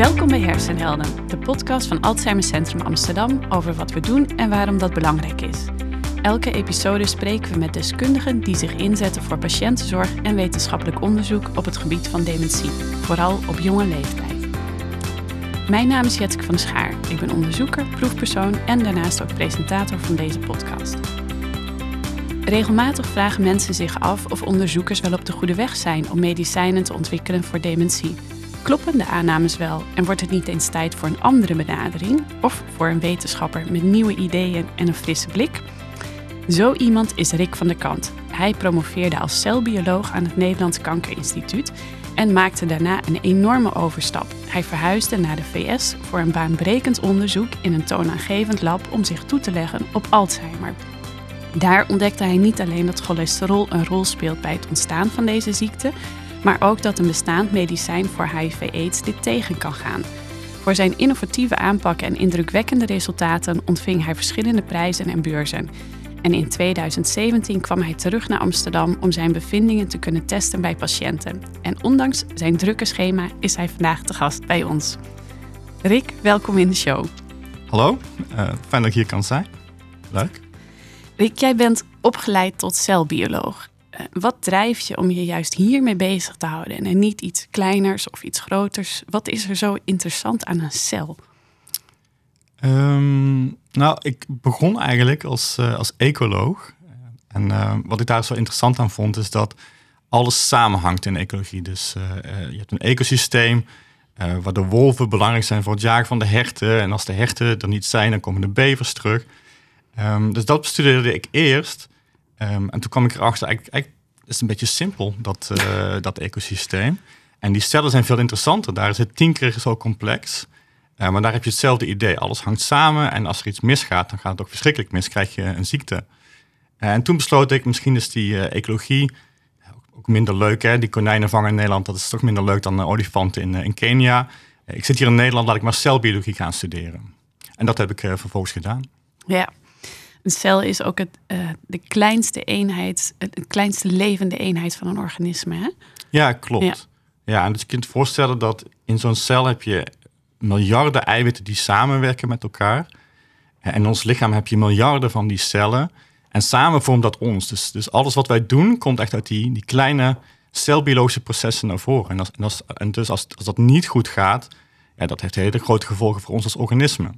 Welkom bij Hersenhelden, de podcast van Alzheimer Centrum Amsterdam over wat we doen en waarom dat belangrijk is. Elke episode spreken we met deskundigen die zich inzetten voor patiëntenzorg en wetenschappelijk onderzoek op het gebied van dementie, vooral op jonge leeftijd. Mijn naam is Jetske van Schaar. Ik ben onderzoeker, proefpersoon en daarnaast ook presentator van deze podcast. Regelmatig vragen mensen zich af of onderzoekers wel op de goede weg zijn om medicijnen te ontwikkelen voor dementie. Kloppen de aannames wel en wordt het niet eens tijd voor een andere benadering of voor een wetenschapper met nieuwe ideeën en een frisse blik? Zo iemand is Rick van der Kant. Hij promoveerde als celbioloog aan het Nederlands Kankerinstituut en maakte daarna een enorme overstap. Hij verhuisde naar de VS voor een baanbrekend onderzoek in een toonaangevend lab om zich toe te leggen op Alzheimer. Daar ontdekte hij niet alleen dat cholesterol een rol speelt bij het ontstaan van deze ziekte, maar ook dat een bestaand medicijn voor HIV-AIDS dit tegen kan gaan. Voor zijn innovatieve aanpak en indrukwekkende resultaten ontving hij verschillende prijzen en beurzen. En in 2017 kwam hij terug naar Amsterdam om zijn bevindingen te kunnen testen bij patiënten. En ondanks zijn drukke schema is hij vandaag te gast bij ons. Rick, welkom in de show. Hallo, uh, fijn dat ik hier kan zijn. Leuk. Rick, jij bent opgeleid tot celbioloog. Uh, wat drijft je om je juist hiermee bezig te houden en niet iets kleiners of iets groters? Wat is er zo interessant aan een cel? Um, nou, ik begon eigenlijk als, uh, als ecoloog. En wat ik daar zo interessant aan vond, is dat alles samenhangt in ecologie. Dus je hebt een ecosysteem waar de wolven belangrijk zijn voor het jagen van de herten. En als de herten er niet zijn, dan komen de bevers terug. Um, dus dat bestudeerde ik eerst. Um, en toen kwam ik erachter, eigenlijk, eigenlijk is het een beetje simpel, dat, dat ecosysteem. En die cellen zijn veel interessanter. Daar is het tien keer zo complex. Uh, maar daar heb je hetzelfde idee. Alles hangt samen en als er iets misgaat, dan gaat het ook verschrikkelijk mis. Krijg je een ziekte. Uh, en toen besloot ik, misschien is die ecologie ook minder leuk. Hè? Die konijnen vangen in Nederland, dat is toch minder leuk dan olifanten in, in Kenia. ik zit hier in Nederland, laat ik maar celbiologie gaan studeren. En dat heb ik vervolgens gedaan. Ja, een cel is ook het, de kleinste eenheid, het kleinste levende eenheid van een organisme. Hè? Ja, klopt. Ja. ja, en dus je kunt je voorstellen dat in zo'n cel heb je miljarden eiwitten die samenwerken met elkaar. En in ons lichaam heb je miljarden van die cellen. En samen vormt dat ons. Dus, dus alles wat wij doen, komt echt uit die, die kleine celbiologische processen naar voren. En, als, en, als, en dus als, als dat niet goed gaat, ja, dat heeft hele grote gevolgen voor ons als organisme.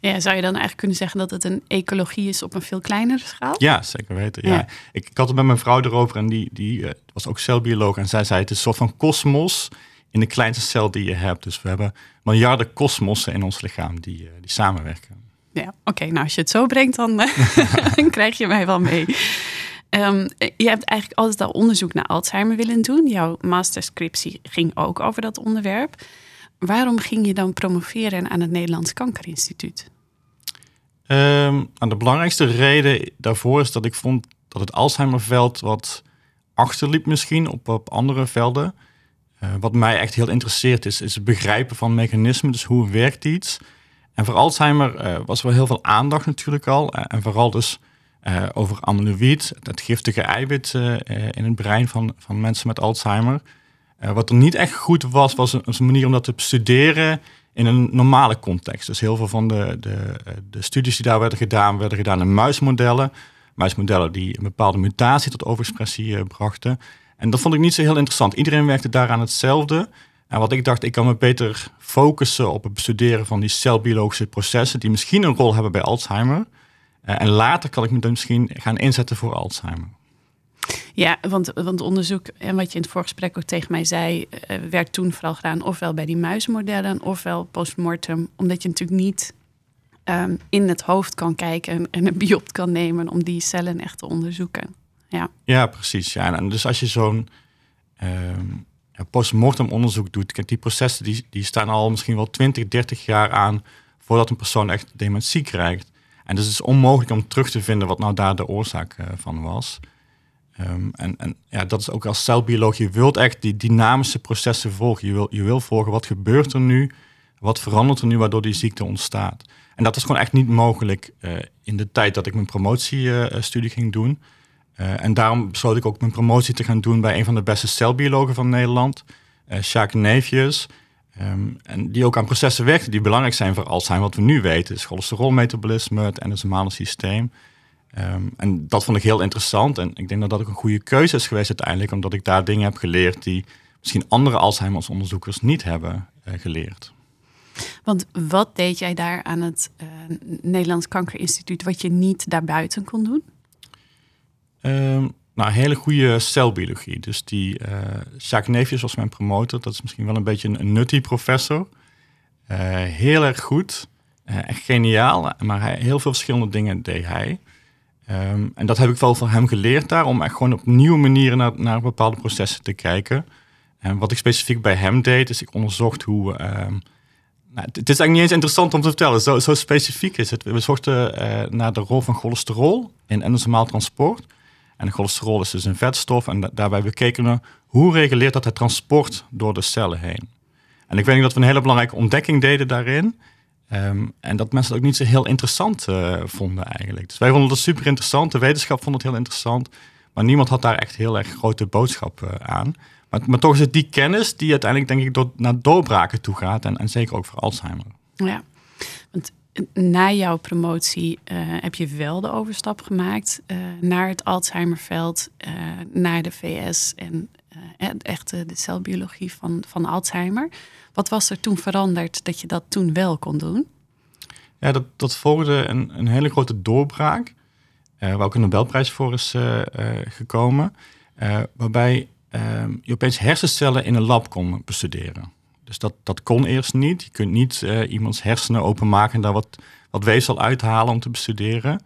Ja, zou je dan eigenlijk kunnen zeggen dat het een ecologie is op een veel kleinere schaal? Ja, zeker weten. Ja. Ik, ik, had het met mijn vrouw erover en die, die uh, was ook celbioloog. En zij zei het is een soort van kosmos in de kleinste cel die je hebt. Dus we hebben miljarden kosmossen in ons lichaam die, uh, die samenwerken. Ja, oké. nou, als je het zo brengt, dan, uh, dan krijg je mij wel mee. Um, je hebt eigenlijk altijd al onderzoek naar Alzheimer willen doen. Jouw masterscriptie ging ook over dat onderwerp. Waarom ging je dan promoveren aan het Nederlands Kankerinstituut? Um, de belangrijkste reden daarvoor is dat ik vond dat het Alzheimerveld wat achterliep misschien op, op andere velden. Uh, wat mij echt heel interesseert is, is het begrijpen van mechanismen. Dus hoe werkt iets? En voor Alzheimer uh, was er wel heel veel aandacht natuurlijk al. Uh, en vooral dus over amyloïd, het giftige eiwit in het brein van, van mensen met Alzheimer. Wat er niet echt goed was, was een, manier om dat te studeren in een normale context. Dus heel veel van de, de, de studies die daar werden gedaan, werden gedaan in muismodellen. Muismodellen die een bepaalde mutatie tot overexpressie brachten. En dat vond ik niet zo heel interessant. Iedereen werkte daaraan hetzelfde. En wat ik dacht, ik kan me beter focussen op het bestuderen van die celbiologische processen die misschien een rol hebben bij Alzheimer. En later kan ik me dan misschien gaan inzetten voor Alzheimer. Ja, want, want onderzoek, en wat je in het voorgesprek ook tegen mij zei, uh, werd toen vooral gedaan ofwel bij die muismodellen ofwel postmortem, omdat je natuurlijk niet um, in het hoofd kan kijken en een biopt kan nemen om die cellen echt te onderzoeken. Ja, ja precies. Ja. En dus als je zo'n um, postmortem onderzoek doet, die processen die, die staan al misschien wel 20, 30 jaar aan voordat een persoon echt dementie krijgt. En dus het is onmogelijk om terug te vinden wat nou daar de oorzaak uh, van was. Um, en, en ja, dat is ook als celbioloog, je wilt echt die dynamische processen volgen. Je wil, je wil volgen wat gebeurt er nu, wat verandert er nu waardoor die ziekte ontstaat. En dat is gewoon echt niet mogelijk uh, in de tijd dat ik mijn promotiestudie ging doen. Uh, en daarom besloot ik ook mijn promotie te gaan doen bij een van de beste celbiologen van Nederland, uh, Neefjes. Ehm, en die ook aan processen werkte die belangrijk zijn voor Alzheimer. Wat we nu weten is cholesterolmetabolisme, het endosomale systeem. Ehm, en dat vond ik heel interessant. En ik denk dat dat ook een goede keuze is geweest uiteindelijk, omdat ik daar dingen heb geleerd die misschien andere Alzheimer's-onderzoekers niet hebben uh, geleerd. Want wat deed jij daar aan het uh, Nederlands Kankerinstituut wat je niet daarbuiten kon doen? Um, nou, hele goede celbiologie. Dus die uh, Jacques Neefjes was mijn promotor. Dat is misschien wel een beetje een, nutty professor. Uh, heel erg goed. Echt geniaal. Maar hij, heel veel verschillende dingen deed hij. Um, en dat heb ik wel van hem geleerd daar. Om echt gewoon op nieuwe manieren naar, naar bepaalde processen te kijken. En wat ik specifiek bij hem deed, is ik onderzocht hoe... Um, nou, het is eigenlijk niet eens interessant om te vertellen. Zo, zo specifiek is het. We zochten naar de rol van cholesterol in endosomaal transport. En cholesterol is dus een vetstof. En daarbij bekeken we hoe reguleert dat het transport door de cellen heen. En ik weet dat we een hele belangrijke ontdekking deden daarin. Um, en dat mensen het ook niet zo heel interessant uh, vonden eigenlijk. Dus wij vonden het super interessant. De wetenschap vond het heel interessant. Maar niemand had daar echt heel erg grote boodschap uh, aan. Maar, toch is het die kennis die uiteindelijk denk ik door, naar doorbraken toe gaat. En, en zeker ook voor Alzheimer. Ja, want na jouw promotie heb je wel de overstap gemaakt naar het Alzheimerveld, naar de VS en echt de celbiologie van, van Alzheimer. Wat was er toen veranderd dat je dat toen wel kon doen? Ja, dat, dat volgde een, een hele grote doorbraak, waar ook een Nobelprijs voor is gekomen, waarbij je opeens hersencellen in een lab kon bestuderen. Dus dat, dat kon eerst niet. Je kunt niet iemands hersenen openmaken en daar wat, wat weefsel uithalen om te bestuderen.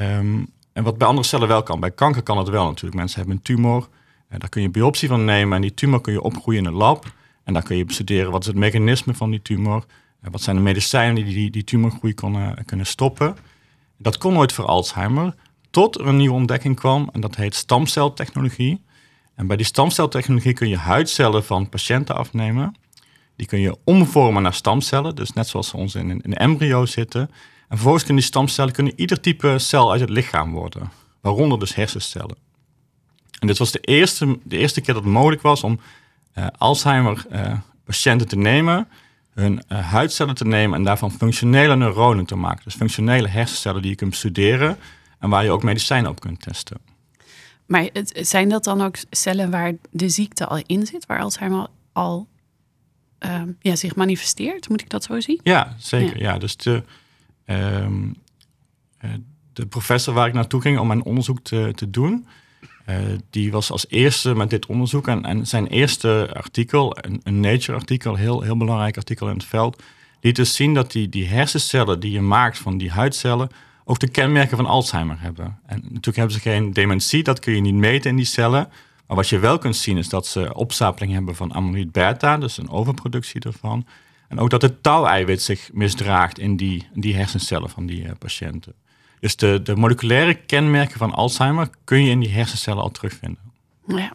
Um, en wat bij andere cellen wel kan. Bij kanker kan het wel natuurlijk. Mensen hebben een tumor. Daar kun je biopsie van nemen. En die tumor kun je opgroeien in een lab. En daar kun je bestuderen wat is het mechanisme van die tumor. Uh, wat zijn de medicijnen die die, die tumorgroei kunnen, kunnen stoppen. Dat kon nooit voor Alzheimer. Tot er een nieuwe ontdekking kwam. En dat heet stamceltechnologie. En bij die stamceltechnologie kun je huidcellen van patiënten afnemen. Die kun je omvormen naar stamcellen, dus net zoals ze ons in een, embryo zitten. En vervolgens kunnen die stamcellen kunnen ieder type cel uit het lichaam worden, waaronder dus hersencellen. En dit was de eerste, de eerste keer dat het mogelijk was om Alzheimer-patiënten uh, te nemen, hun uh, huidcellen te nemen en daarvan functionele neuronen te maken. Dus functionele hersencellen die je kunt studeren en waar je ook medicijnen op kunt testen. Maar het, zijn dat dan ook cellen waar de ziekte al in zit, waar Alzheimer al uh, ja, zich manifesteert. Moet ik dat zo zien? Ja, zeker. Ja, dus de, um, de professor waar ik naartoe ging om mijn onderzoek te, te doen, uh, die was als eerste met dit onderzoek. En, en zijn eerste artikel, een, een Nature-artikel, heel, heel belangrijk artikel in het veld, liet dus zien dat die, die hersencellen die je maakt van die huidcellen ook de kenmerken van Alzheimer hebben. En natuurlijk hebben ze geen dementie, dat kun je niet meten in die cellen. Maar wat je wel kunt zien is dat ze opstapeling hebben van amyloid beta, dus een overproductie ervan. En ook dat het touweiwit zich misdraagt in die, die hersencellen van die uh, patiënten. Dus de, de moleculaire kenmerken van Alzheimer kun je in die hersencellen al terugvinden. Ja.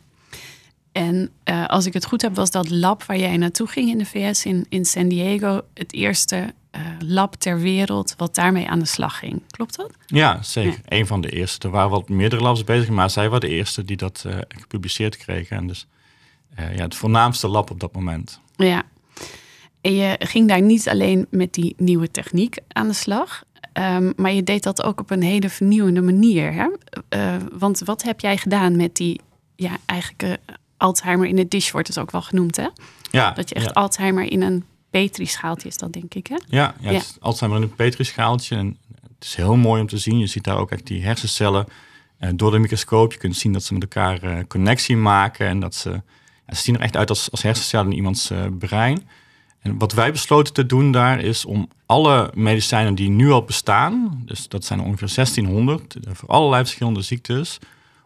En uh, als ik het goed heb, was dat lab waar jij naartoe ging in de VS, in, in San Diego, het eerste uh, lab ter wereld wat daarmee aan de slag ging. Klopt dat? Ja, zeker. Ja. Een van de eerste. Er waren wat meerdere labs bezig, maar zij waren de eerste die dat uh, gepubliceerd kregen. En dus ja, het voornaamste lab op dat moment. Ja. En je ging daar niet alleen met die nieuwe techniek aan de slag, um, maar je deed dat ook op een hele vernieuwende manier. Hè? want wat heb jij gedaan met die, ja, eigenlijk Alzheimer in de dish wordt het ook wel genoemd, hè? Ja. Dat je echt ja. Alzheimer in een petrischaaltje is dat, denk ik. Hè? Ja, ja, ja. Het Alzheimer in een petrischaaltje. En het is heel mooi om te zien. Je ziet daar ook echt die hersencellen uh, door de microscoop. Je kunt zien dat ze met elkaar connectie maken. En dat ze, ja, ze zien er echt uit als, als hersencellen in iemands brein. En wat wij besloten te doen daar is om alle medicijnen die nu al bestaan, dus dat zijn ongeveer 1600 voor allerlei verschillende ziektes,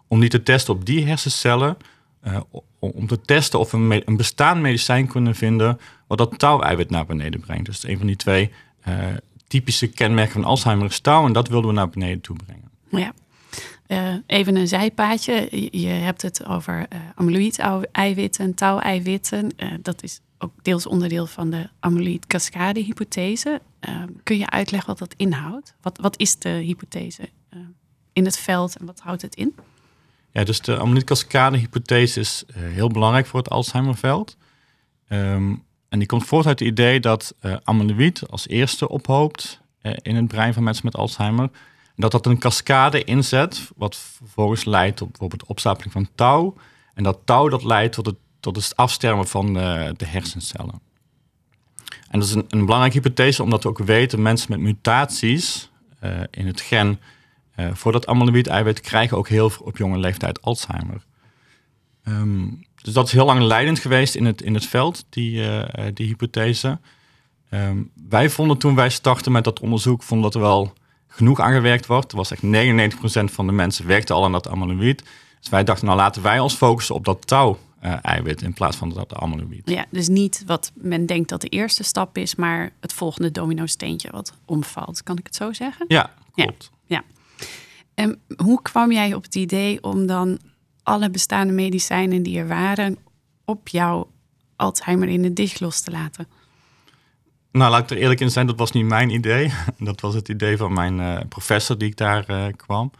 om die te testen op die hersencellen uh, om te testen of we een, bestaand medicijn kunnen vinden wat dat touweiwit naar beneden brengt. Dus een van die twee uh, typische kenmerken van Alzheimer is touw en dat wilden we naar beneden toe brengen. Ja. Uh, even een zijpaadje. Je hebt het over uh, amyloïd-eiwitten, touweiwitten. Uh, dat is ook deels onderdeel van de amyloïd-cascade-hypothese. kun je uitleggen wat dat inhoudt? Wat, wat is de hypothese in het veld en wat houdt het in? Ja, dus de amyloïd-cascade-hypothese is heel belangrijk voor het Alzheimerveld. Um, en die komt voort uit het idee dat uh, amyloïd als eerste ophoopt in het brein van mensen met Alzheimer. Dat dat een cascade inzet, wat vervolgens leidt tot bijvoorbeeld opstapeling van touw. En dat touw dat leidt tot het, tot het afsterven van de, de hersencellen. En dat is een, een, belangrijke hypothese, omdat we ook weten mensen met mutaties uh, in het gen uh, voor dat amyloïd-eiwit krijgen ook heel op jonge leeftijd Alzheimer. Um, dus dat is heel lang leidend geweest in het, in het veld, die, die hypothese. Um, wij vonden toen wij startten met dat onderzoek, vonden dat er wel genoeg aan gewerkt wordt. Er was echt 99% van de mensen werkte al aan dat amyloïd. Dus wij dachten, nou laten wij ons focussen op dat touw-eiwit in plaats van dat amyloïd. Ja, dus niet wat men denkt dat de eerste stap is, maar het volgende domino-steentje wat omvalt. Kan ik het zo zeggen? Ja, klopt. Ja. ja. En hoe kwam jij op het idee om dan alle bestaande medicijnen die er waren op jouw Alzheimer in de dicht los te laten? Nou, laat ik er eerlijk in zijn, dat was niet mijn idee. Dat was het idee van mijn uh, professor die ik daar uh, kwam.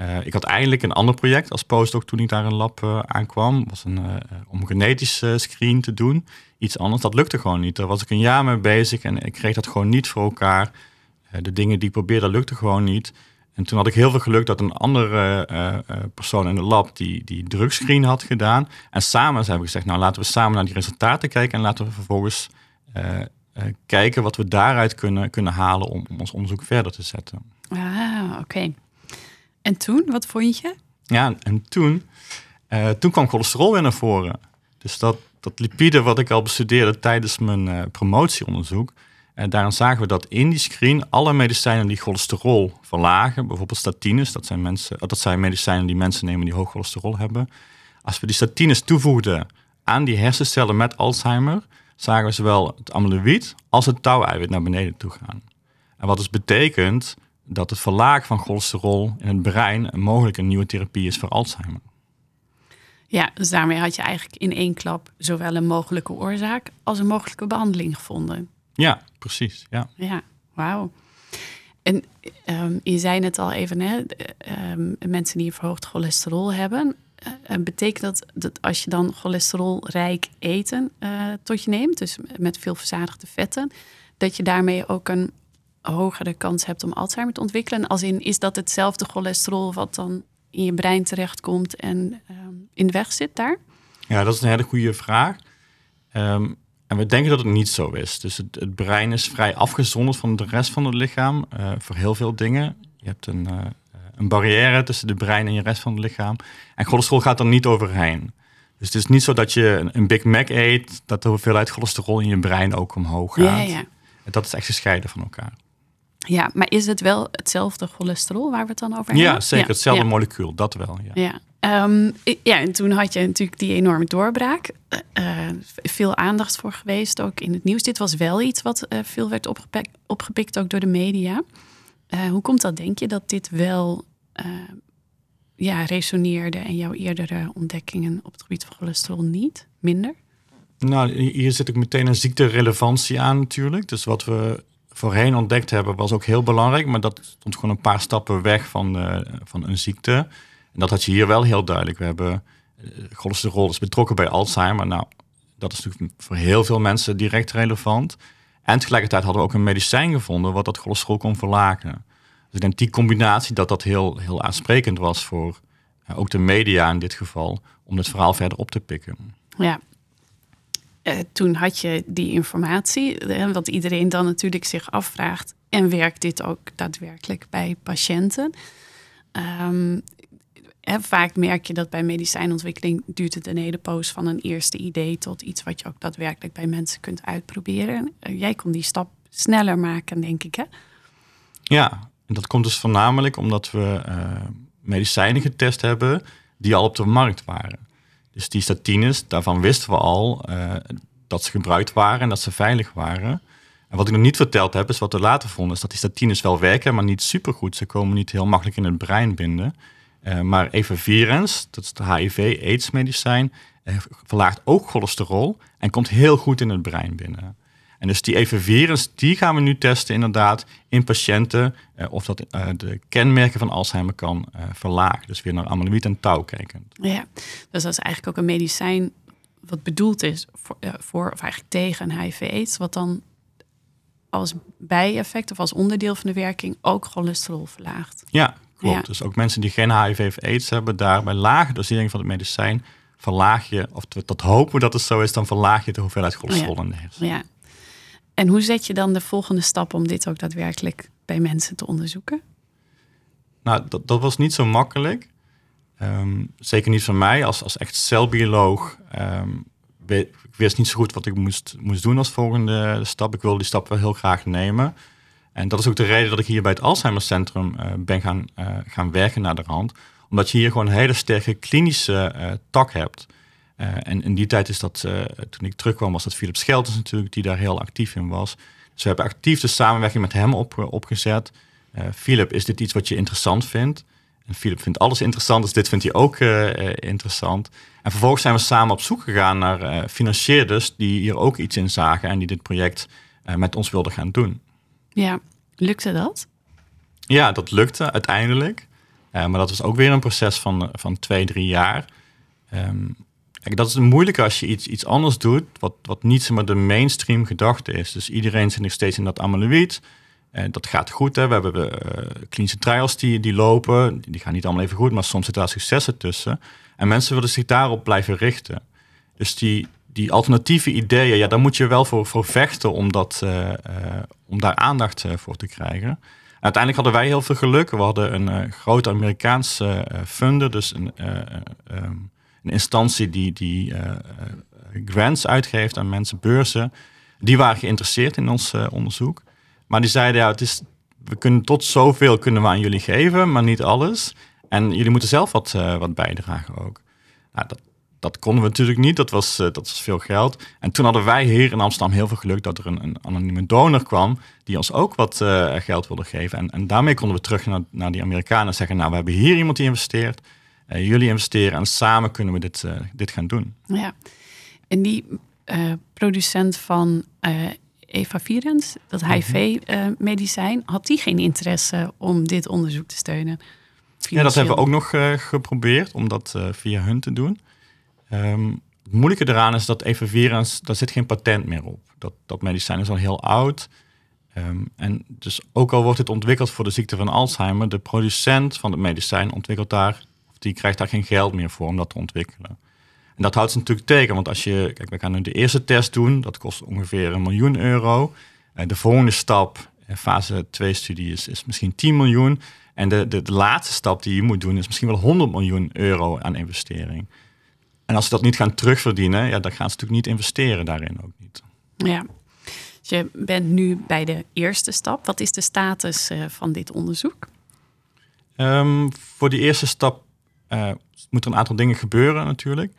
Uh, ik had eigenlijk een ander project als postdoc toen ik daar een lab aankwam. was een, om een genetische screen te doen. Iets anders, dat lukte gewoon niet. Daar was ik een jaar mee bezig en ik kreeg dat gewoon niet voor elkaar. de dingen die ik probeerde, lukten gewoon niet. En toen had ik heel veel geluk dat een andere persoon in de lab die, die drugscreen had gedaan. En samen hebben we gezegd, nou laten we samen naar die resultaten kijken en laten we vervolgens kijken wat we daaruit kunnen, kunnen halen om, om ons onderzoek verder te zetten. Ah, oké. En toen, wat vond je? Ja, en toen, uh, toen kwam cholesterol weer naar voren. Dus dat, dat lipide wat ik al bestudeerde tijdens mijn uh, promotieonderzoek. En daarin zagen we dat in die screen alle medicijnen die cholesterol verlagen, bijvoorbeeld statines, dat zijn, mensen, dat zijn medicijnen die mensen nemen die hoog cholesterol hebben. Als we die statines toevoegden aan die hersencellen met Alzheimer, zagen we zowel het amyloïd als het touweiwit naar beneden toe gaan. En wat dus betekent dat het verlagen van cholesterol in het brein een mogelijk een nieuwe therapie is voor Alzheimer. Ja, dus daarmee had je eigenlijk in één klap zowel een mogelijke oorzaak als een mogelijke behandeling gevonden. Ja, precies. Ja, ja wauw. En um, je zei het al even, hè, um, mensen die een verhoogd cholesterol hebben, uh, betekent dat dat als je dan cholesterolrijk eten uh, tot je neemt, dus met veel verzadigde vetten, dat je daarmee ook een hogere kans hebt om Alzheimer te ontwikkelen? Als in, is dat hetzelfde cholesterol wat dan in je brein terechtkomt en um, in de weg zit daar? Ja, dat is een hele goede vraag. Um, en we denken dat het niet zo is. Dus het, het, brein is vrij afgezonderd van de rest van het lichaam uh, voor heel veel dingen. Je hebt een een barrière tussen de brein en je rest van het lichaam. En cholesterol gaat er niet overheen. Dus het is niet zo dat je een Big Mac eet, dat de hoeveelheid cholesterol in je brein ook omhoog gaat. Ja, ja. Dat is echt gescheiden van elkaar. Ja, maar is het wel hetzelfde cholesterol waar we het dan over hebben? Ja, zeker. hetzelfde molecuul, dat wel. Ja. Ja. Um, ja, en toen had je natuurlijk die enorme doorbraak. Uh, veel aandacht voor geweest, ook in het nieuws. Dit was wel iets wat uh, veel werd opgepikt, opgepikt, ook door de media. Uh, hoe komt dat, denk je, dat dit wel ja, resoneerde en jouw eerdere ontdekkingen op het gebied van cholesterol niet, minder? Nou, hier zit ook meteen een ziekterelevantie aan natuurlijk. Dus wat we voorheen ontdekt hebben was ook heel belangrijk, maar dat stond gewoon een paar stappen weg van, uh, van een ziekte. En dat had je hier wel heel duidelijk. We hebben cholesterol is betrokken bij Alzheimer. Nou, dat is natuurlijk voor heel veel mensen direct relevant. En tegelijkertijd hadden we ook een medicijn gevonden wat dat cholesterol kon verlagen. Dus ik denk die combinatie dat dat heel, heel aansprekend was voor uh, ook de media in dit geval, om het verhaal verder op te pikken. Ja, uh, toen had je die informatie, uh, wat iedereen dan natuurlijk zich afvraagt. En werkt dit ook daadwerkelijk bij patiënten? Um, vaak merk je dat bij medicijnontwikkeling duurt het een hele poos van een eerste idee tot iets wat je ook daadwerkelijk bij mensen kunt uitproberen. Uh, jij kon die stap sneller maken, denk ik, hè? Ja, en dat komt dus voornamelijk omdat we uh, medicijnen getest hebben die al op de markt waren. Dus die statines, daarvan wisten we al uh, dat ze gebruikt waren en dat ze veilig waren. En wat ik nog niet verteld heb, is wat we later vonden, is dat die statines wel werken, maar niet supergoed. Ze komen niet heel makkelijk in het brein binden. Uh, maar efavirenz, dat is het HIV-AIDS-medicijn, uh, verlaagt ook cholesterol en komt heel goed in het brein binnen. En dus die efavirenz, die gaan we nu testen inderdaad in patiënten uh, of dat de kenmerken van Alzheimer kan verlagen. Dus weer naar amyloïd en touw kijken. Ja, dus dat is eigenlijk ook een medicijn wat bedoeld is voor, voor of eigenlijk tegen een HIV-AIDS, wat dan als bijeffect of als onderdeel van de werking ook cholesterol verlaagt. Ja, klopt. Dus ook mensen die geen HIV of AIDS hebben, daar bij lage dosering van het medicijn verlaag je, of dat hopen dat het zo is, dan verlaag je de hoeveelheid cholesterol in de hersenen. Ja. En hoe zet je dan de volgende stap om dit ook daadwerkelijk bij mensen te onderzoeken? Nou, dat, dat was niet zo makkelijk. Ehm, zeker niet van mij als, als echt celbioloog. Um, ik wist niet zo goed wat ik moest, moest doen als volgende stap. Ik wilde die stap wel heel graag nemen. En dat is ook de reden dat ik hier bij het Alzheimer Centrum uh, ben gaan, uh, gaan werken naar de rand. Omdat je hier gewoon een hele sterke klinische uh, tak hebt. En in die tijd is dat, toen ik terugkwam, was dat Philip Scheltens natuurlijk, die daar heel actief in was. Dus we hebben actief de samenwerking met hem op, opgezet. Philip, is dit iets wat je interessant vindt? En Philip vindt alles interessant, dus dit vindt hij ook interessant. En vervolgens zijn we samen op zoek gegaan naar uh, financierders die hier ook iets in zagen en die dit project uh, met ons wilden gaan doen. Ja, lukte dat? Ja, dat lukte uiteindelijk. Uh, maar dat was ook weer een proces van, van twee, drie jaar. Um, dat is moeilijk als je iets, iets anders doet, wat, wat niet zomaar de mainstream gedachte is. Dus iedereen zit nog steeds in dat amyloïd. En dat gaat goed. Hè. We hebben klinische trials die, die lopen. Die gaan niet allemaal even goed, maar soms zitten daar successen tussen. En mensen willen zich daarop blijven richten. Dus die, die alternatieve ideeën, ja, daar moet je wel voor, voor vechten om, dat, uh, uh, om daar aandacht uh, voor te krijgen. En uiteindelijk hadden wij heel veel geluk. We hadden een grote Amerikaanse funder, dus een, um, een instantie die, die grants uitgeeft aan mensen, beurzen. Die waren geïnteresseerd in ons onderzoek. Maar die zeiden, ja, het is, we kunnen tot zoveel kunnen we aan jullie geven, maar niet alles. En jullie moeten zelf wat, wat bijdragen ook. Nou, dat, dat konden we natuurlijk niet, dat was, dat was veel geld. En toen hadden wij hier in Amsterdam heel veel geluk dat er een, een anonieme donor kwam die ons ook wat geld wilde geven. En, en daarmee konden we terug naar, naar die Amerikanen en zeggen, nou we hebben hier iemand die investeert, jullie investeren en samen kunnen we dit, dit gaan doen. Ja, en die producent van Eva Virens, dat mhm. HIV-medicijn, had die geen interesse om dit onderzoek te steunen? Ja, dat hebben we ook nog geprobeerd om dat via hun te doen. Um, het moeilijke eraan is dat evenvirens, daar zit geen patent meer op. Dat, dat medicijn is al heel oud. Um, en dus ook al wordt het ontwikkeld voor de ziekte van Alzheimer, de producent van het medicijn ontwikkelt daar, die krijgt daar geen geld meer voor om dat te ontwikkelen. En dat houdt ze natuurlijk tegen, want als je, kijk, we gaan nu de eerste test doen, dat kost ongeveer een miljoen euro. Uh, de volgende stap, fase 2 studie, is, is misschien 10 miljoen. En de, de, de, laatste stap die je moet doen is misschien wel 100 miljoen euro aan investering. En als ze dat niet gaan terugverdienen, ja, dan gaan ze natuurlijk niet investeren daarin ook niet. Ja, dus je bent nu bij de eerste stap. Wat is de status uh, van dit onderzoek? Um, voor die eerste stap uh, moeten een aantal dingen gebeuren natuurlijk.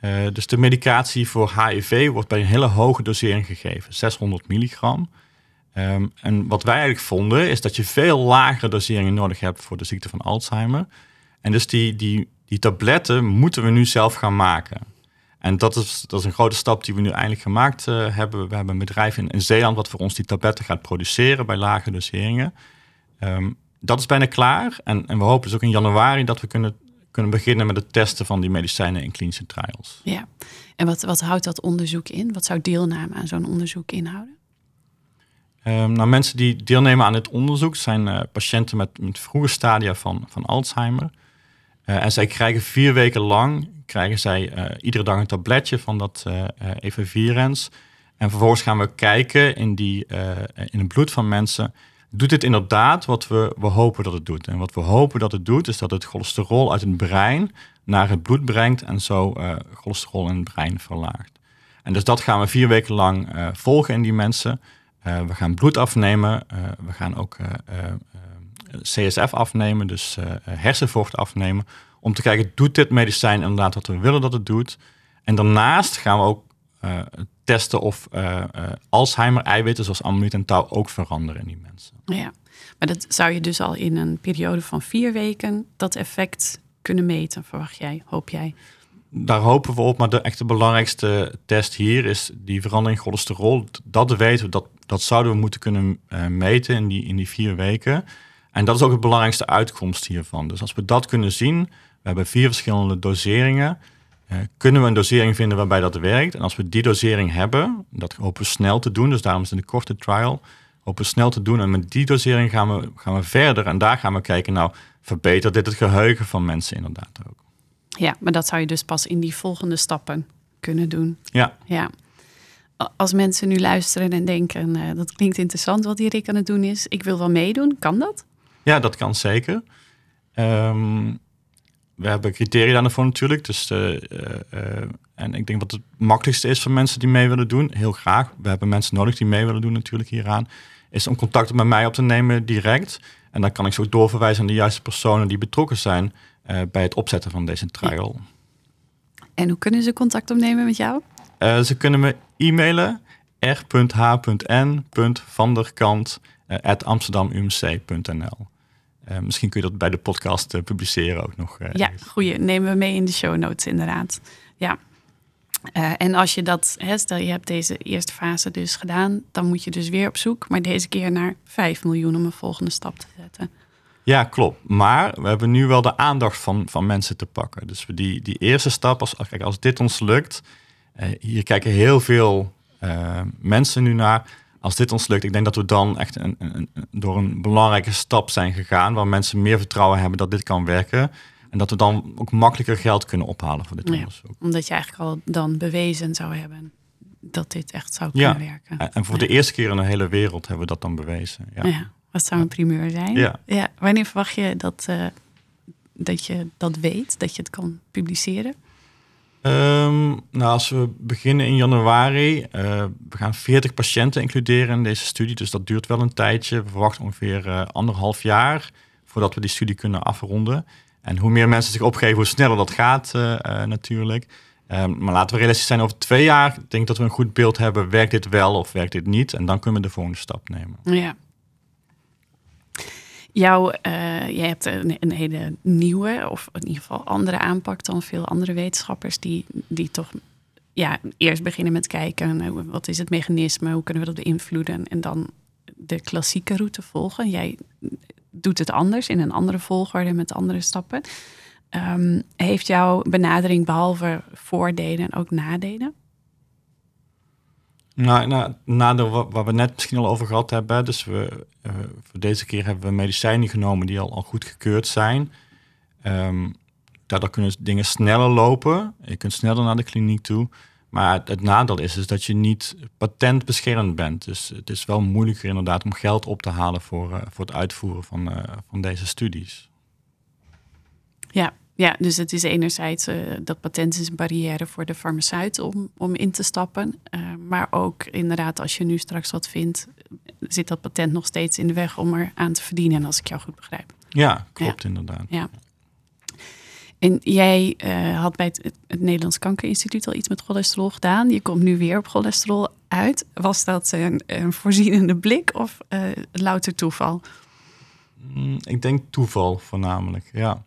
Uh, dus de medicatie voor HIV wordt bij een hele hoge dosering gegeven, 600 milligram. Um, en wat wij eigenlijk vonden, is dat je veel lagere doseringen nodig hebt voor de ziekte van Alzheimer. En dus die, die, die tabletten moeten we nu zelf gaan maken. En dat is, dat is een grote stap die we nu eindelijk gemaakt uh, hebben. We hebben een bedrijf in, in, Zeeland wat voor ons die tabletten gaat produceren bij lage doseringen. Um, dat is bijna klaar. En, en we hopen dus ook in januari dat we kunnen, kunnen beginnen met het testen van die medicijnen in klinische trials. Ja, en wat, wat houdt dat onderzoek in? Wat zou deelname aan zo'n onderzoek inhouden? Um, nou, mensen die deelnemen aan dit onderzoek zijn uh, patiënten met, met vroege stadia van, van Alzheimer. Uh, en zij krijgen vier weken lang, krijgen zij uh, iedere dag een tabletje van dat evenvirens. En vervolgens gaan we kijken in, die, in het bloed van mensen. Doet dit inderdaad wat we, we hopen dat het doet? En wat we hopen dat het doet, is dat het cholesterol uit het brein naar het bloed brengt en zo cholesterol in het brein verlaagt. En dus dat gaan we vier weken lang volgen in die mensen. Uh, we gaan bloed afnemen. We gaan ook CSF afnemen, dus hersenvocht afnemen. Om te kijken, doet dit medicijn inderdaad wat we willen dat het doet? En daarnaast gaan we ook testen of Alzheimer-eiwitten zoals amyloïd en tau ook veranderen in die mensen. Ja, maar dat zou je dus al in een periode van vier weken dat effect kunnen meten, verwacht jij, hoop jij? daar hopen we op. Maar de echte belangrijkste test hier is die verandering cholesterol. Dat weten we, dat, dat zouden we moeten kunnen uh, meten in die, in die vier weken. En dat is ook de belangrijkste uitkomst hiervan. Dus als we dat kunnen zien, we hebben vier verschillende doseringen. Uh, kunnen we een dosering vinden waarbij dat werkt? En als we die dosering hebben, dat hopen we snel te doen, dus daarom is het een korte trial, hopen we snel te doen. En met die dosering gaan we, gaan we verder en daar gaan we kijken, nou, verbetert dit het geheugen van mensen inderdaad ook? Ja, maar dat zou je dus pas in die volgende stappen kunnen doen. Ja. ja. Als mensen nu luisteren en denken, uh, dat klinkt interessant wat die Rick aan het doen is, ik wil wel meedoen, kan dat? Ja, dat kan zeker. Um, we hebben criteria daarvoor natuurlijk. Dus, uh, en ik denk wat het makkelijkste is voor mensen die mee willen doen, heel graag. We hebben mensen nodig die mee willen doen natuurlijk hieraan. Is om contact met mij op te nemen direct. En dan kan ik zo doorverwijzen aan de juiste personen die betrokken zijn bij het opzetten van deze trial. En hoe kunnen ze contact opnemen met jou? ze kunnen me e-mailen r.h.n.vanderkant.amsterdamumc.nl uh, misschien kun je dat bij de podcast uh, publiceren ook nog. Uh, ja, goeie. Nemen we mee in de show notes inderdaad. Ja. en als je dat, hè, stel je hebt deze eerste fase dus gedaan, dan moet je dus weer op zoek, maar deze keer naar 5 miljoen om een volgende stap te zetten. Ja, klopt. Maar we hebben nu wel de aandacht van, van mensen te pakken. Dus die, die eerste stap, als, kijk, als dit ons lukt, hier kijken heel veel mensen nu naar als dit ons lukt, ik denk dat we dan echt een, een, door een belangrijke stap zijn gegaan, waar mensen meer vertrouwen hebben dat dit kan werken. En dat we dan ook makkelijker geld kunnen ophalen voor dit onderzoek. Omdat je eigenlijk al dan bewezen zou hebben dat dit echt zou kunnen ja, werken. En voor de eerste keer in de hele wereld hebben we dat dan bewezen. Ja, wat zou een primeur zijn? Ja. Ja. Wanneer verwacht je dat, uh, dat je dat weet, dat je het kan publiceren? Um, nou, als we beginnen in januari, uh, we gaan 40 patiënten includeren in deze studie, dus dat duurt wel een tijdje. We verwachten ongeveer uh, anderhalf jaar voordat we die studie kunnen afronden. En hoe meer mensen zich opgeven, hoe sneller dat gaat uh, natuurlijk. Um, maar laten we realistisch zijn, over twee jaar denk ik dat we een goed beeld hebben, werkt dit wel of werkt dit niet? En dan kunnen we de volgende stap nemen. Ja, Jou, uh, jij hebt een, hele nieuwe, of in ieder geval andere aanpak dan veel andere wetenschappers, die, die toch ja, eerst beginnen met kijken, nou, wat is het mechanisme, hoe kunnen we dat beïnvloeden, en dan de klassieke route volgen. Jij doet het anders in een andere volgorde met andere stappen. Um, heeft jouw benadering behalve voordelen ook nadelen? Nou, nou, nadeel wat, wat we net misschien al over gehad hebben. Dus we, uh, voor deze keer hebben we medicijnen genomen die al, al goed gekeurd zijn. Um, daardoor kunnen dingen sneller lopen. Je kunt sneller naar de kliniek toe. Maar het, nadeel is, is dat je niet patentbeschermd bent. Dus het is wel moeilijker inderdaad om geld op te halen voor, uh, voor het uitvoeren van, uh, van deze studies. Ja, ja, dus het is enerzijds uh, dat patent is een barrière voor de farmaceut om, om in te stappen. Uh, maar ook inderdaad, als je nu straks wat vindt, zit dat patent nog steeds in de weg om er aan te verdienen, als ik jou goed begrijp. Ja, klopt inderdaad. Ja. En jij uh, had bij het, het, Nederlands Kankerinstituut al iets met cholesterol gedaan. Je komt nu weer op cholesterol uit. Was dat een, een voorzienende blik of louter toeval? Mm, ik denk toeval voornamelijk, ja.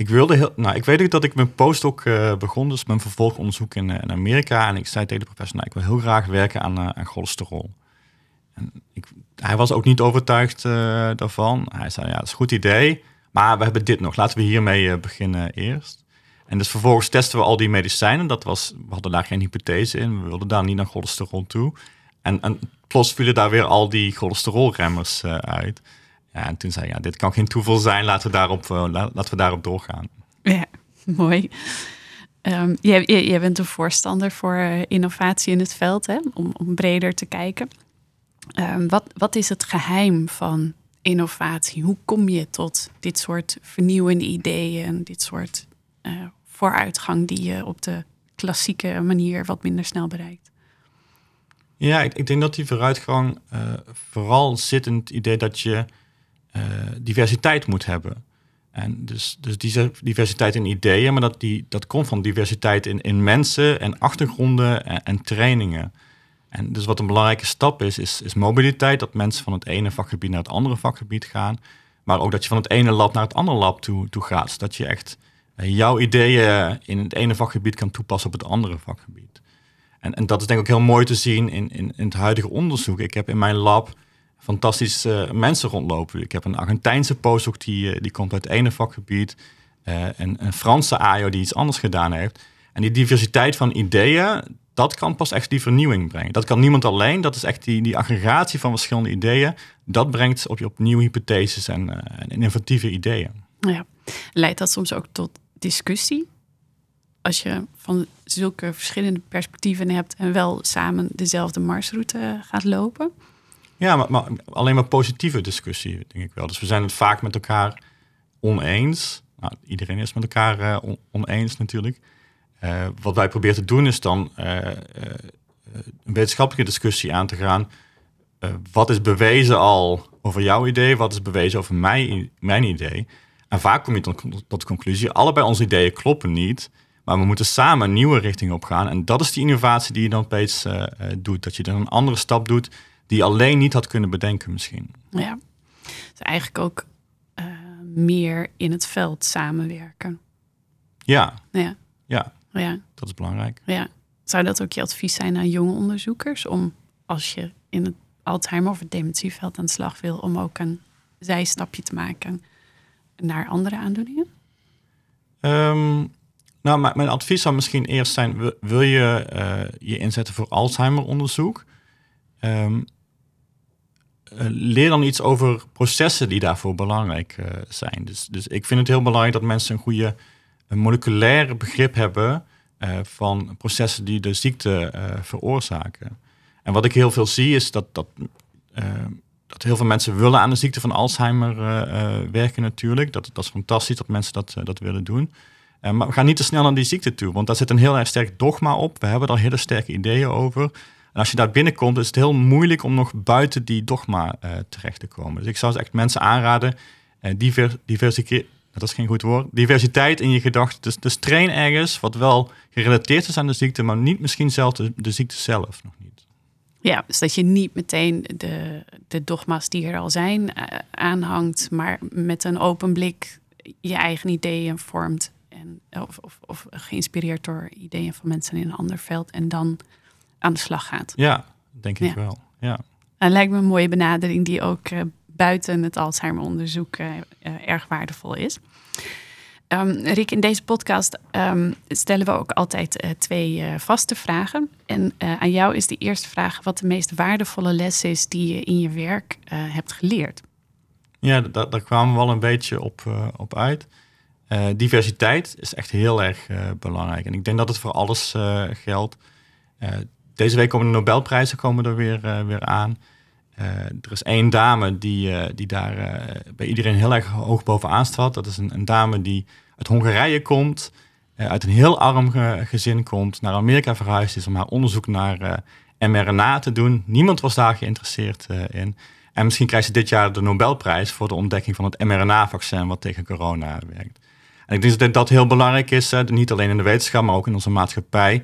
Ik wilde heel, nou, ik weet ook dat ik mijn postdoc uh, begon, dus mijn vervolgonderzoek in, uh, in, Amerika. En ik zei tegen de professor, nou, ik wil heel graag werken aan, uh, aan cholesterol. En hij was ook niet overtuigd daarvan. Hij zei, ja, dat is een goed idee, maar we hebben dit nog. Laten we hiermee beginnen eerst. En dus vervolgens testen we al die medicijnen. Dat was, we hadden daar geen hypothese in. We wilden daar niet naar cholesterol toe. En, en plots vielen daar weer al die cholesterolremmers uit. Ja, en toen zei ja, dit kan geen toeval zijn, laten we daarop, uh, laten we daarop doorgaan. Ja, mooi. Um, jij, jij, bent een voorstander voor uh, innovatie in het veld, hè? Om, om breder te kijken. Um, wat, wat is het geheim van innovatie? Hoe kom je tot dit soort vernieuwende ideeën, dit soort uh, vooruitgang die je op de klassieke manier wat minder snel bereikt? Ja, ik, ik denk dat die vooruitgang vooral zit in het idee dat je uh, diversiteit moet hebben. En dus, dus die diversiteit in ideeën, maar dat, die, dat komt van diversiteit in, in mensen en achtergronden en, en trainingen. En dus wat een belangrijke stap is, is, is mobiliteit. Dat mensen van het ene vakgebied naar het andere vakgebied gaan. Maar ook dat je van het ene lab naar het andere lab toe, toe gaat. Zodat je echt uh, jouw ideeën in het ene vakgebied kan toepassen op het andere vakgebied. En, en dat is denk ik ook heel mooi te zien in, in, in het huidige onderzoek. Ik heb in mijn lab fantastische mensen rondlopen. Ik heb een Argentijnse postdoc die, eh, die komt uit het ene vakgebied. Uh, een, een Franse AIO die iets anders gedaan heeft. En die diversiteit van ideeën, dat kan pas echt die vernieuwing brengen. Dat kan niemand alleen. Dat is echt die, die aggregatie van verschillende ideeën. Dat brengt op, op nieuwe hypotheses en, en innovatieve ideeën. Ja. Leidt dat soms ook tot discussie? Als je van zulke verschillende perspectieven hebt en wel samen dezelfde marsroute gaat lopen? Ja, maar, alleen maar positieve discussie, denk ik wel. Dus we zijn het vaak met elkaar oneens. Nou, iedereen is met elkaar uh, oneens natuurlijk. Uh, wat wij proberen te doen is dan uh, een wetenschappelijke discussie aan te gaan. wat is bewezen al over jouw idee? Wat is bewezen over mijn, mijn idee? En vaak kom je tot, de conclusie, allebei onze ideeën kloppen niet. Maar we moeten samen een nieuwe richting op gaan. En dat is die innovatie die je dan opeens doet. Dat je dan een andere stap doet die alleen niet had kunnen bedenken misschien. Ja, dus eigenlijk ook uh, meer in het veld samenwerken. Ja. Ja. Ja. ja. Dat is belangrijk. Ja. Zou dat ook je advies zijn aan jonge onderzoekers om als je in het Alzheimer of het dementieveld aan de slag wil, om ook een zijstapje te maken naar andere aandoeningen? Um, nou, mijn advies zou misschien eerst zijn: wil je uh, je inzetten voor Alzheimer-onderzoek? Um, eh, leer dan iets over processen die daarvoor belangrijk uh, zijn. Dus, dus ik vind het heel belangrijk dat mensen een goede een moleculaire begrip hebben uh, van processen die de ziekte veroorzaken. En wat ik heel veel zie is dat, dat, dat heel veel mensen willen aan de ziekte van Alzheimer werken natuurlijk. Dat, dat is fantastisch dat mensen dat, dat willen doen. maar we gaan niet te snel naar die ziekte toe, want daar zit een heel erg sterk dogma op. We hebben daar hele sterke ideeën over. En als je daar binnenkomt, is het heel moeilijk om nog buiten die dogma uh, terecht te komen. Dus ik zou echt mensen aanraden, uh, diver, dat is geen goed woord, diversiteit in je gedachten. Dus, dus train ergens wat wel gerelateerd is aan de ziekte, maar niet misschien zelf de, ziekte zelf nog niet. Ja, dus dat je niet meteen de, de dogma's die er al zijn uh, aanhangt, maar met een open blik je eigen ideeën vormt. En, of, of, of geïnspireerd door ideeën van mensen in een ander veld. En dan aan de slag gaat. Ja, denk ik wel. Ja. Dat lijkt me een mooie benadering die ook uh, buiten het Alzheimer-onderzoek uh, erg waardevol is. Um, Rick, in deze podcast um, stellen we ook altijd uh, twee vaste vragen. En aan jou is de eerste vraag wat de meest waardevolle les is die je in je werk hebt geleerd. Ja, daar, daar kwamen we wel een beetje op, op uit. diversiteit is echt heel erg belangrijk. En ik denk dat het voor alles geldt. Deze week komen de Nobelprijzen komen er weer, uh, weer aan. Uh, er is één dame die, uh, die daar bij iedereen heel erg hoog bovenaan staat. Dat is een, dame die uit Hongarije komt, uit een heel arm ge gezin komt, naar Amerika verhuisd is om haar onderzoek naar mRNA te doen. Niemand was daar geïnteresseerd in. En misschien krijgt ze dit jaar de Nobelprijs voor de ontdekking van het mRNA-vaccin wat tegen corona werkt. En ik denk dat dat heel belangrijk is, niet alleen in de wetenschap, maar ook in onze maatschappij.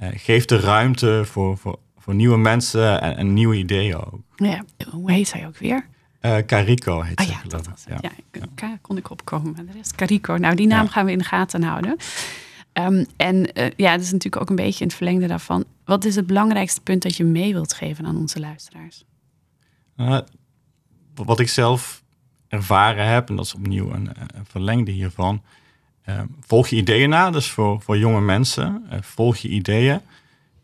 Uh, geeft de ruimte voor, voor, voor nieuwe mensen en, en, nieuwe ideeën ook. Ja, hoe heet zij ook weer? Uh, Carico heet ah, ja, dat was het. Ja. ja, kon ik opkomen. Maar de rest Carico. Nou, die naam gaan we in de gaten houden. Um, en uh, ja, dat is natuurlijk ook een beetje in het verlengde daarvan. Wat is het belangrijkste punt dat je mee wilt geven aan onze luisteraars? wat ik zelf ervaren heb, en dat is opnieuw een, een verlengde hiervan, volg je ideeën na, dus voor, voor jonge mensen. Uh, volg je ideeën.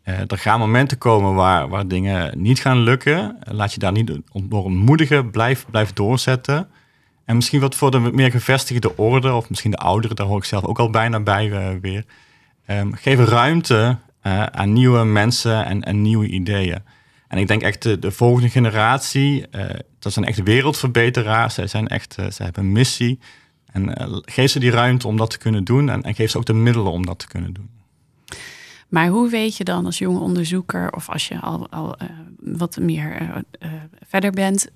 Uh, er gaan momenten komen waar, waar dingen niet gaan lukken. laat je daar niet ontmoedigen. Blijf, blijf doorzetten. En misschien wat voor de meer gevestigde orde, of misschien de ouderen, daar hoor ik zelf ook al bijna bij weer. Um, geef ruimte aan nieuwe mensen en, en, nieuwe ideeën. En ik denk echt de, de volgende generatie, dat zijn echt wereldverbeteraars. Zij, zijn echt, zij hebben een missie. En uh, geef ze die ruimte om dat te kunnen doen en, en geef ze ook de middelen om dat te kunnen doen. Maar hoe weet je dan als jonge onderzoeker of als je al, al uh, wat meer uh, verder bent,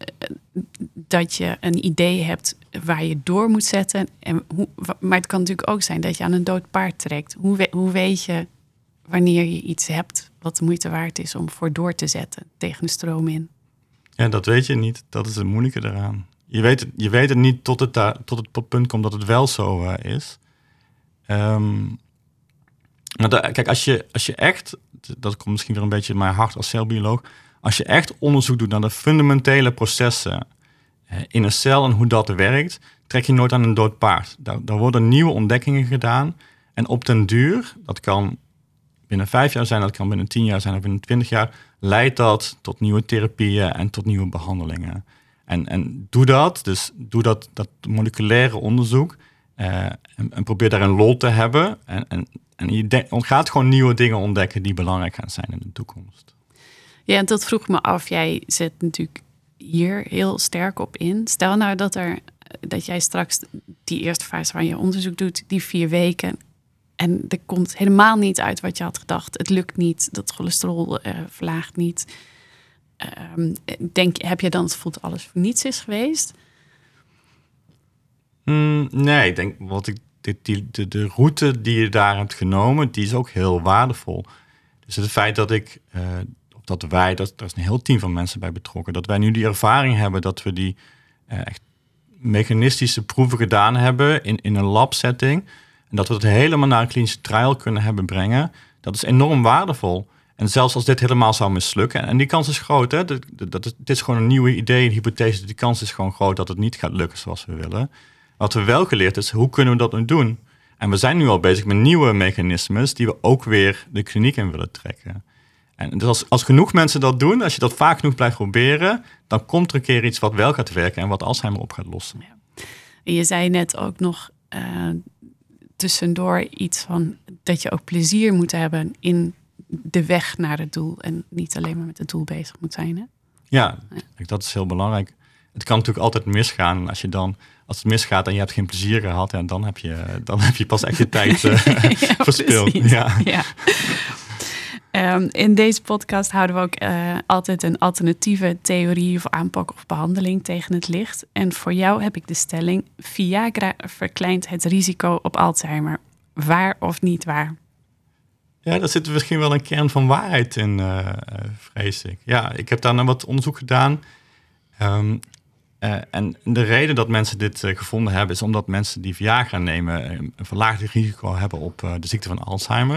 dat je een idee hebt waar je door moet zetten? En hoe, maar het kan natuurlijk ook zijn dat je aan een dood paard trekt. Hoe, we, hoe weet je wanneer je iets hebt wat de moeite waard is om voor door te zetten tegen de stroom in? Ja, dat weet je niet. Dat is het moeilijke eraan je weet het, je weet het niet tot het, tot het punt komt dat het wel zo is. Maar kijk, als je, als je echt, dat komt misschien weer een beetje in mijn hart als celbioloog, als je echt onderzoek doet naar de fundamentele processen in een cel en hoe dat werkt, trek je nooit aan een dood paard. Daar, daar worden nieuwe ontdekkingen gedaan. En op den duur, dat kan binnen vijf jaar zijn, dat kan binnen tien jaar zijn of binnen twintig jaar, leidt dat tot nieuwe therapieën en tot nieuwe behandelingen. En, en doe dat, dus doe dat, dat moleculaire onderzoek uh, en, en, probeer daar een lol te hebben. En, en, en je gaat gewoon nieuwe dingen ontdekken die belangrijk gaan zijn in de toekomst. Ja, en dat vroeg me af. Jij zet natuurlijk hier heel sterk op in. Stel nou dat, er, dat jij straks die eerste fase van je onderzoek doet, die vier weken. En er komt helemaal niet uit wat je had gedacht. Het lukt niet, dat cholesterol uh, verlaagt niet. Um, denk, heb je dan het gevoel dat alles voor niets is geweest? Mm, nee, ik denk wat ik, die, die, de, de route die je daar hebt genomen, die is ook heel waardevol. Dus het feit dat ik, uh, dat wij, dat, er is een heel team van mensen bij betrokken, dat wij nu die ervaring hebben dat we die uh, echt mechanistische proeven gedaan hebben in, in een lab setting. En dat we het helemaal naar een klinische trial kunnen hebben brengen. Dat is enorm waardevol. En zelfs als dit helemaal zou mislukken, en die kans is groot, hè, dat, dit is gewoon een nieuwe idee, een hypothese, die kans is gewoon groot dat het niet gaat lukken zoals we willen. Wat we wel geleerd is, hoe kunnen we dat nu doen? En we zijn nu al bezig met nieuwe mechanismes die we ook weer de kliniek in willen trekken. En dus als, als genoeg mensen dat doen, als je dat vaak genoeg blijft proberen, dan komt er een keer iets wat wel gaat werken en wat Alzheimer op gaat lossen. Ja. Je zei net ook nog uh, tussendoor iets van dat je ook plezier moet hebben in de weg naar het doel en niet alleen maar met het doel bezig moet zijn. Hè? Ja, ja, dat is heel belangrijk. Het kan natuurlijk altijd misgaan als je dan als het misgaat en je hebt geen plezier gehad, en dan, heb je, dan heb je pas echt je tijd uh, ja, verspeeld. Ja. ja. Um, in deze podcast houden we ook uh, altijd een alternatieve theorie of aanpak of behandeling tegen het licht. En voor jou heb ik de stelling: Viagra verkleint het risico op Alzheimer. Waar of niet waar? Ja, daar zit misschien wel een kern van waarheid in, uh, vrees ik. Ja, ik heb daar wat onderzoek gedaan. Um, uh, en de reden dat mensen dit gevonden hebben, is omdat mensen die Viagra nemen een verlaagd risico hebben op de ziekte van Alzheimer.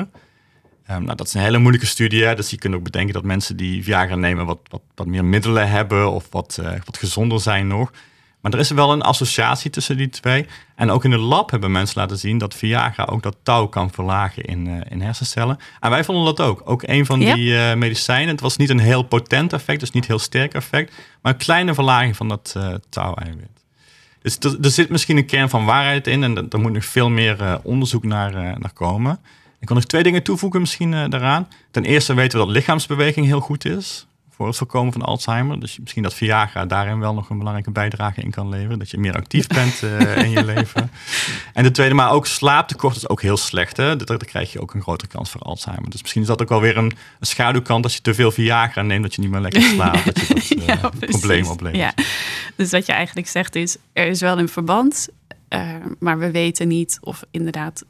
Um, nou, dat is een hele moeilijke studie, dus je kunt ook bedenken dat mensen die Viagra nemen wat, wat, wat meer middelen hebben of wat, wat gezonder zijn nog. Maar er is wel een associatie tussen die twee. En ook in het lab hebben mensen laten zien dat Viagra ook dat touw kan verlagen in, uh, in hersencellen. En wij vonden dat ook. Ook een van die uh, medicijnen. Het was niet een heel potent effect, dus niet heel sterk effect. Maar een kleine verlaging van dat uh, touw-eiwit. Dus er, er, zit misschien een kern van waarheid in. En er moet nog veel meer onderzoek naar, naar komen. Ik kan nog twee dingen toevoegen misschien daaraan. Ten eerste weten we dat lichaamsbeweging heel goed is voor het voorkomen van Alzheimer. Dus misschien dat Viagra daarin wel nog een belangrijke bijdrage in kan leveren. Dat je meer actief bent uh, in je leven. En de tweede, maar ook slaaptekort is ook heel slecht. Hè? Dan krijg je ook een grotere kans voor Alzheimer. Dus misschien is dat ook wel weer een, een schaduwkant als je te veel Viagra neemt, dat je niet meer lekker slaapt. Dat je dat uh, ja, probleem oplevert. Ja. Dus wat je eigenlijk zegt is, er is wel een verband, uh, maar we weten niet of inderdaad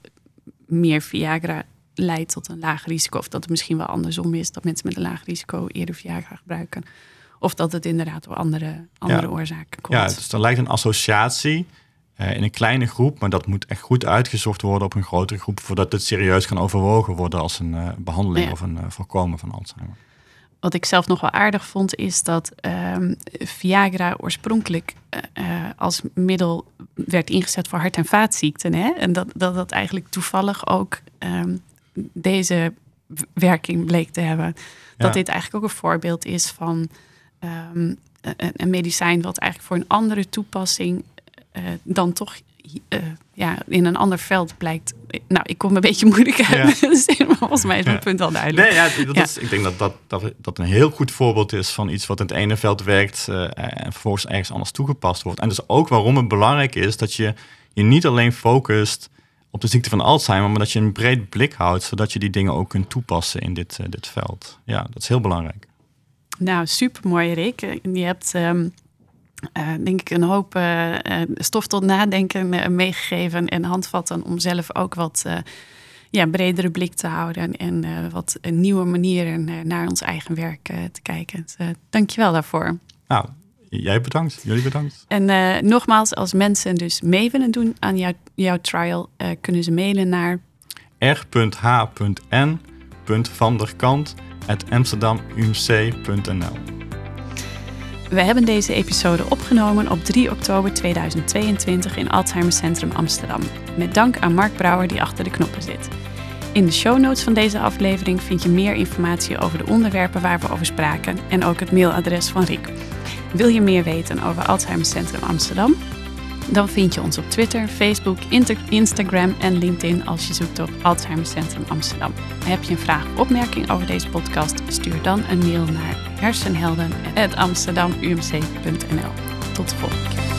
meer Viagra leidt tot een laag risico. Of dat het misschien wel andersom is, dat mensen met een laag risico eerder Viagra gebruiken. Of dat het inderdaad door andere, andere oorzaken komt. Ja, dus er lijkt een associatie uh, in een kleine groep, maar dat moet echt goed uitgezocht worden op een grotere groep voordat het serieus kan overwogen worden als een uh, behandeling of een uh, voorkomen van Alzheimer. Wat ik zelf nog wel aardig vond, is dat um, Viagra oorspronkelijk als middel werd ingezet voor hart- en vaatziekten. Hè? En dat, dat dat eigenlijk toevallig ook um, deze werking bleek te hebben. Dat dit eigenlijk ook een voorbeeld is van um, een, een, medicijn wat eigenlijk voor een andere toepassing uh, dan toch uh, ja, in een ander veld blijkt. Nou, ik kom een beetje moeilijk uit. Ja. Dus volgens mij is mijn punt al duidelijk. Nee, ja, dat is, ik denk dat dat, dat dat een heel goed voorbeeld is van iets wat in het ene veld werkt uh, en vervolgens ergens anders toegepast wordt. En dus ook waarom het belangrijk is dat je je niet alleen focust op de ziekte van Alzheimer, maar dat je een breed blik houdt, zodat je die dingen ook kunt toepassen in dit, uh, dit veld. Ja, dat is heel belangrijk. Nou, super mooi, Rick. Je hebt, um, uh, denk ik, een hoop uh, stof tot nadenken meegegeven en handvatten om zelf ook wat ja, bredere blik te houden en wat nieuwe manieren naar ons eigen werk te kijken. Dus, Dank je wel daarvoor. Nou, Jij bedankt, jullie bedankt. En uh, nogmaals, als mensen dus mee willen doen aan jou, jouw trial, uh, kunnen ze mailen naar r.h.n.vanderkant.amsterdamumc.nl We hebben deze episode opgenomen op 3 oktober 2022 in Alzheimer Centrum Amsterdam. Met dank aan Mark Brouwer die achter de knoppen zit. In de show notes van deze aflevering vind je meer informatie over de onderwerpen waar we over spraken en ook het mailadres van Rick. Wil je meer weten over Alzheimer Centrum Amsterdam? Dan vind je ons op Twitter, Facebook, Instagram en LinkedIn als je zoekt op Alzheimer Centrum Amsterdam. Heb je een vraag of opmerking over deze podcast? Stuur dan een mail naar hersenhelden.amsterdamumc.nl. Tot de volgende keer.